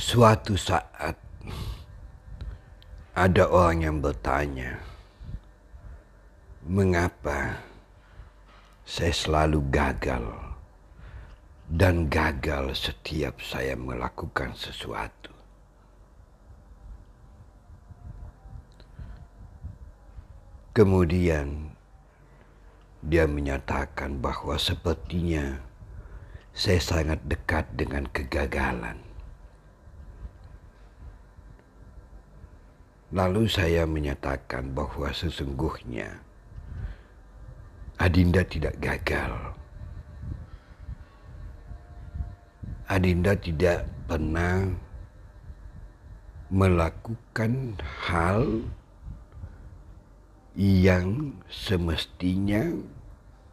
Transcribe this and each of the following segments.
Suatu saat ada orang yang bertanya, "Mengapa saya selalu gagal dan gagal setiap saya melakukan sesuatu?" Kemudian dia menyatakan bahwa sepertinya saya sangat dekat dengan kegagalan. Lalu saya menyatakan bahwa sesungguhnya Adinda tidak gagal. Adinda tidak pernah melakukan hal yang semestinya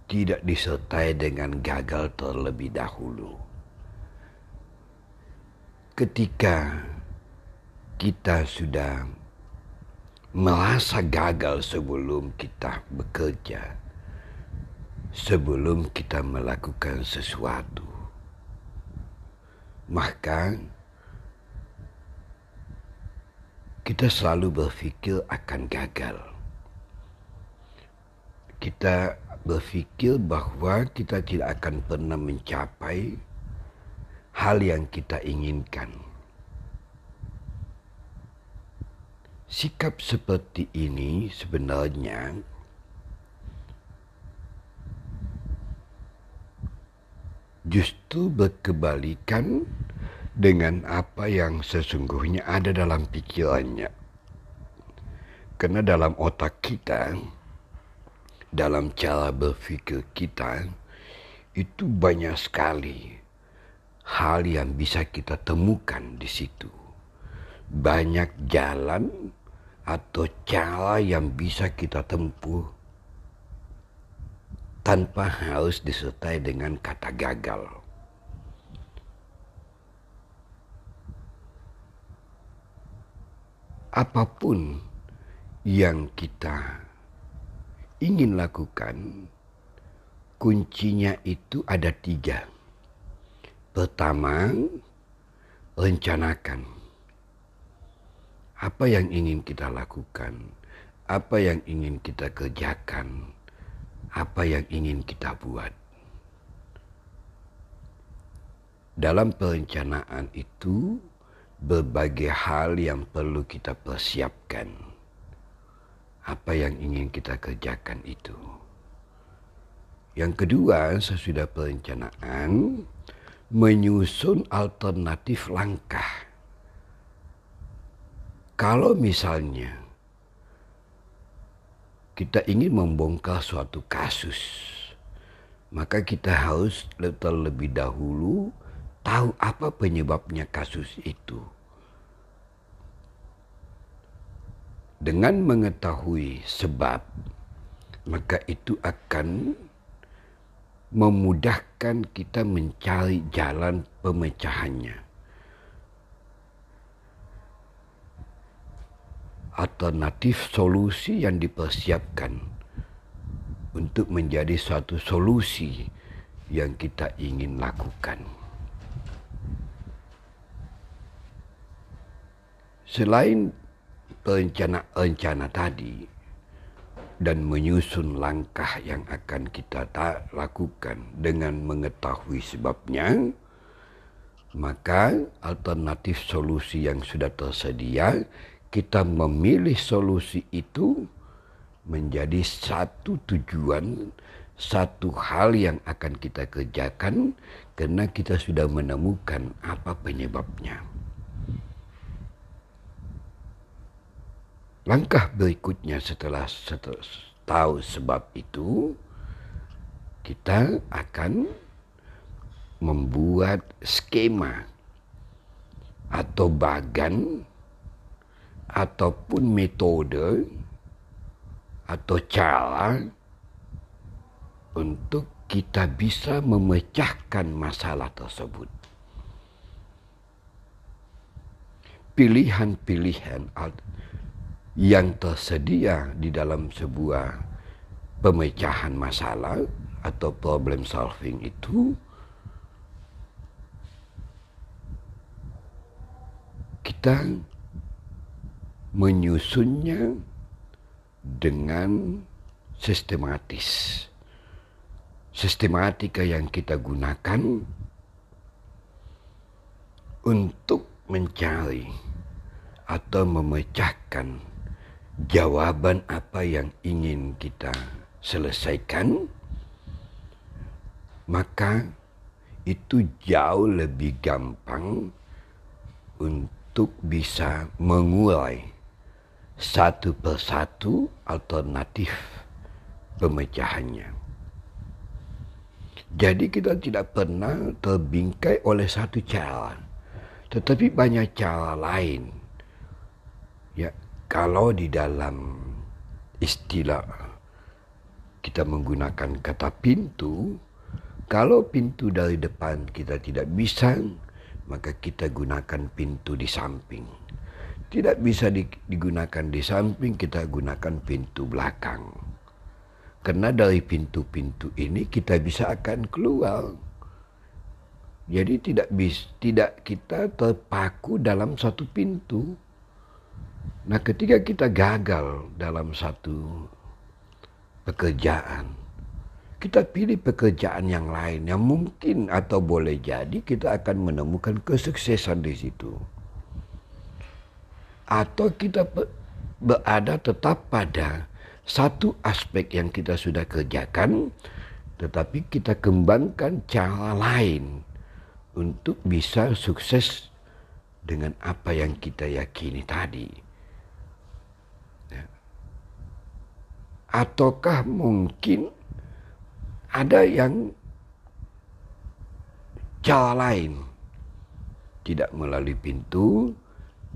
tidak disertai dengan gagal terlebih dahulu. Ketika kita sudah merasa gagal sebelum kita bekerja, sebelum kita melakukan sesuatu. Maka kita selalu berpikir akan gagal. Kita berpikir bahwa kita tidak akan pernah mencapai hal yang kita inginkan. Sikap seperti ini sebenarnya justru berkebalikan dengan apa yang sesungguhnya ada dalam pikirannya. Karena dalam otak kita, dalam cara berpikir kita, itu banyak sekali hal yang bisa kita temukan di situ. Banyak jalan atau cara yang bisa kita tempuh tanpa harus disertai dengan kata gagal. Apa pun yang kita ingin lakukan, kuncinya itu ada tiga. Pertama, rencanakan apa yang ingin kita lakukan, apa yang ingin kita kerjakan, apa yang ingin kita buat. Dalam perencanaan itu, berbagai hal yang perlu kita persiapkan. Apa yang ingin kita kerjakan itu. Yang kedua, sesudah perencanaan, menyusun alternatif langkah kalau misalnya kita ingin membongkar suatu kasus, maka kita harus terlebih dahulu tahu apa penyebabnya kasus itu. Dengan mengetahui sebab, maka itu akan memudahkan kita mencari jalan pemecahannya. Alternatif solusi yang dipersiapkan untuk menjadi suatu solusi yang kita ingin lakukan. Selain rencana-rencana tadi dan menyusun langkah yang akan kita tak lakukan dengan mengetahui sebabnya, maka alternatif solusi yang sudah tersedia kita memilih solusi itu menjadi satu tujuan, satu hal yang akan kita kerjakan karena kita sudah menemukan apa penyebabnya. Langkah berikutnya setelah, setelah tahu sebab itu, kita akan membuat skema atau bagan ataupun metode atau cara untuk kita bisa memecahkan masalah tersebut. Pilihan-pilihan yang tersedia di dalam sebuah pemecahan masalah atau problem solving itu kita menyusunnya dengan sistematis. Sistematika yang kita gunakan untuk mencari atau memecahkan jawaban apa yang ingin kita selesaikan, maka itu jauh lebih gampang untuk bisa mengurai satu persatu alternatif pemecahannya. Jadi kita tidak pernah terbingkai oleh satu cara. Tetapi banyak cara lain. Ya, kalau di dalam istilah kita menggunakan kata pintu, kalau pintu dari depan kita tidak bisa, maka kita gunakan pintu di samping tidak bisa digunakan di samping, kita gunakan pintu belakang. Karena dari pintu-pintu ini kita bisa akan keluar. Jadi tidak bis, tidak kita terpaku dalam satu pintu. Nah, ketika kita gagal dalam satu pekerjaan, kita pilih pekerjaan yang lain yang mungkin atau boleh jadi kita akan menemukan kesuksesan di situ atau kita berada tetap pada satu aspek yang kita sudah kerjakan, tetapi kita kembangkan cara lain untuk bisa sukses dengan apa yang kita yakini tadi. Ya. Ataukah mungkin ada yang cara lain, tidak melalui pintu,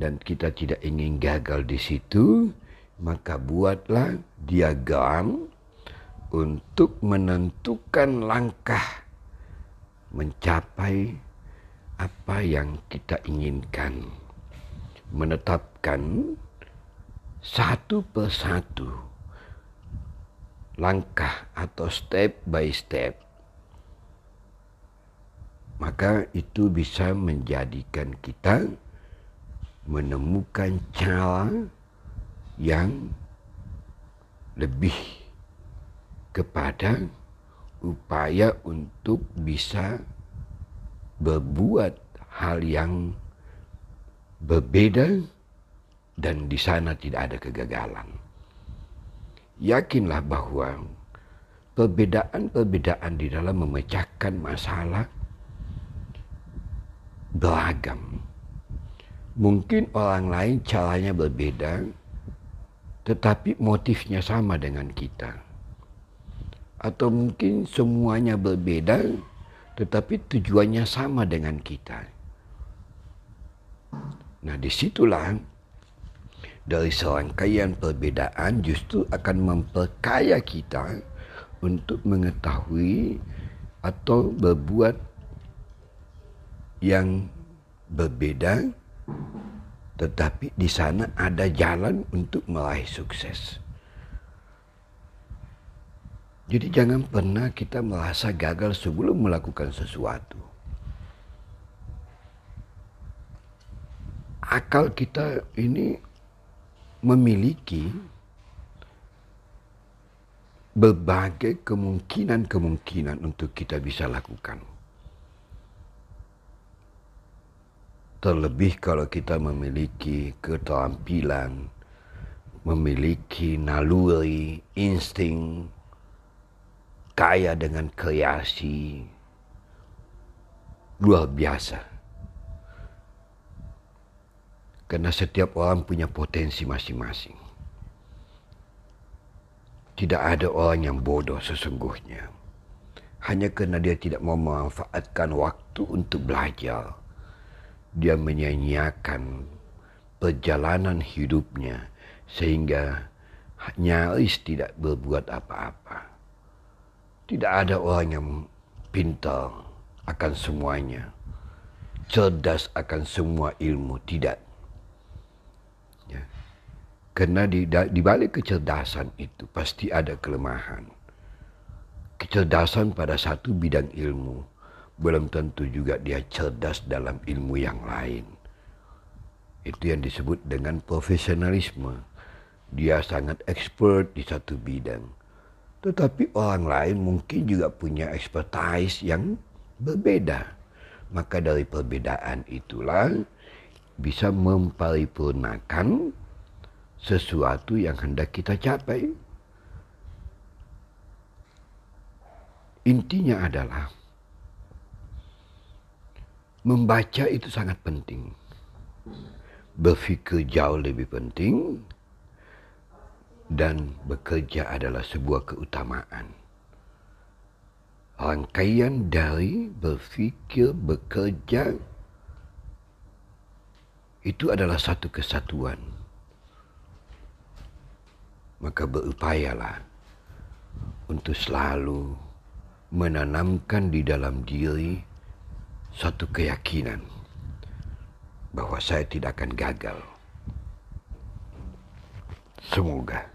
dan kita tidak ingin gagal di situ, maka buatlah diagram untuk menentukan langkah mencapai apa yang kita inginkan. Menetapkan satu persatu langkah atau step by step. Maka itu bisa menjadikan kita menemukan cara yang lebih kepada upaya untuk bisa berbuat hal yang berbeda dan di sana tidak ada kegagalan. Yakinlah bahwa perbedaan-perbedaan di dalam memecahkan masalah beragam Mungkin orang lain caranya berbeda, tetapi motifnya sama dengan kita. Atau mungkin semuanya berbeda, tetapi tujuannya sama dengan kita. Nah di situlah dari serangkaian perbedaan justru akan memperkaya kita untuk mengetahui atau berbuat yang berbeda tetapi di sana ada jalan untuk meraih sukses. Jadi jangan pernah kita merasa gagal sebelum melakukan sesuatu. Akal kita ini memiliki berbagai kemungkinan-kemungkinan untuk kita bisa lakukan. Terlebih kalau kita memiliki keterampilan, memiliki naluri, insting, kaya dengan kreasi, luar biasa. Karena setiap orang punya potensi masing-masing. Tidak ada orang yang bodoh sesungguhnya. Hanya karena dia tidak mau memanfaatkan waktu untuk belajar dia menyanyiakan perjalanan hidupnya sehingga nyaris tidak berbuat apa-apa. Tidak ada orang yang pintar akan semuanya, cerdas akan semua ilmu, tidak. Ya. Karena di, di balik kecerdasan itu pasti ada kelemahan. Kecerdasan pada satu bidang ilmu belum tentu juga dia cerdas dalam ilmu yang lain. Itu yang disebut dengan profesionalisme. Dia sangat expert di satu bidang. Tetapi orang lain mungkin juga punya expertise yang berbeda. Maka dari perbedaan itulah bisa memparipurnakan sesuatu yang hendak kita capai. Intinya adalah membaca itu sangat penting. Berfikir jauh lebih penting dan bekerja adalah sebuah keutamaan. Rangkaian dari berfikir, bekerja, itu adalah satu kesatuan. Maka berupayalah untuk selalu menanamkan di dalam diri satu keyakinan bahwa saya tidak akan gagal. Semoga.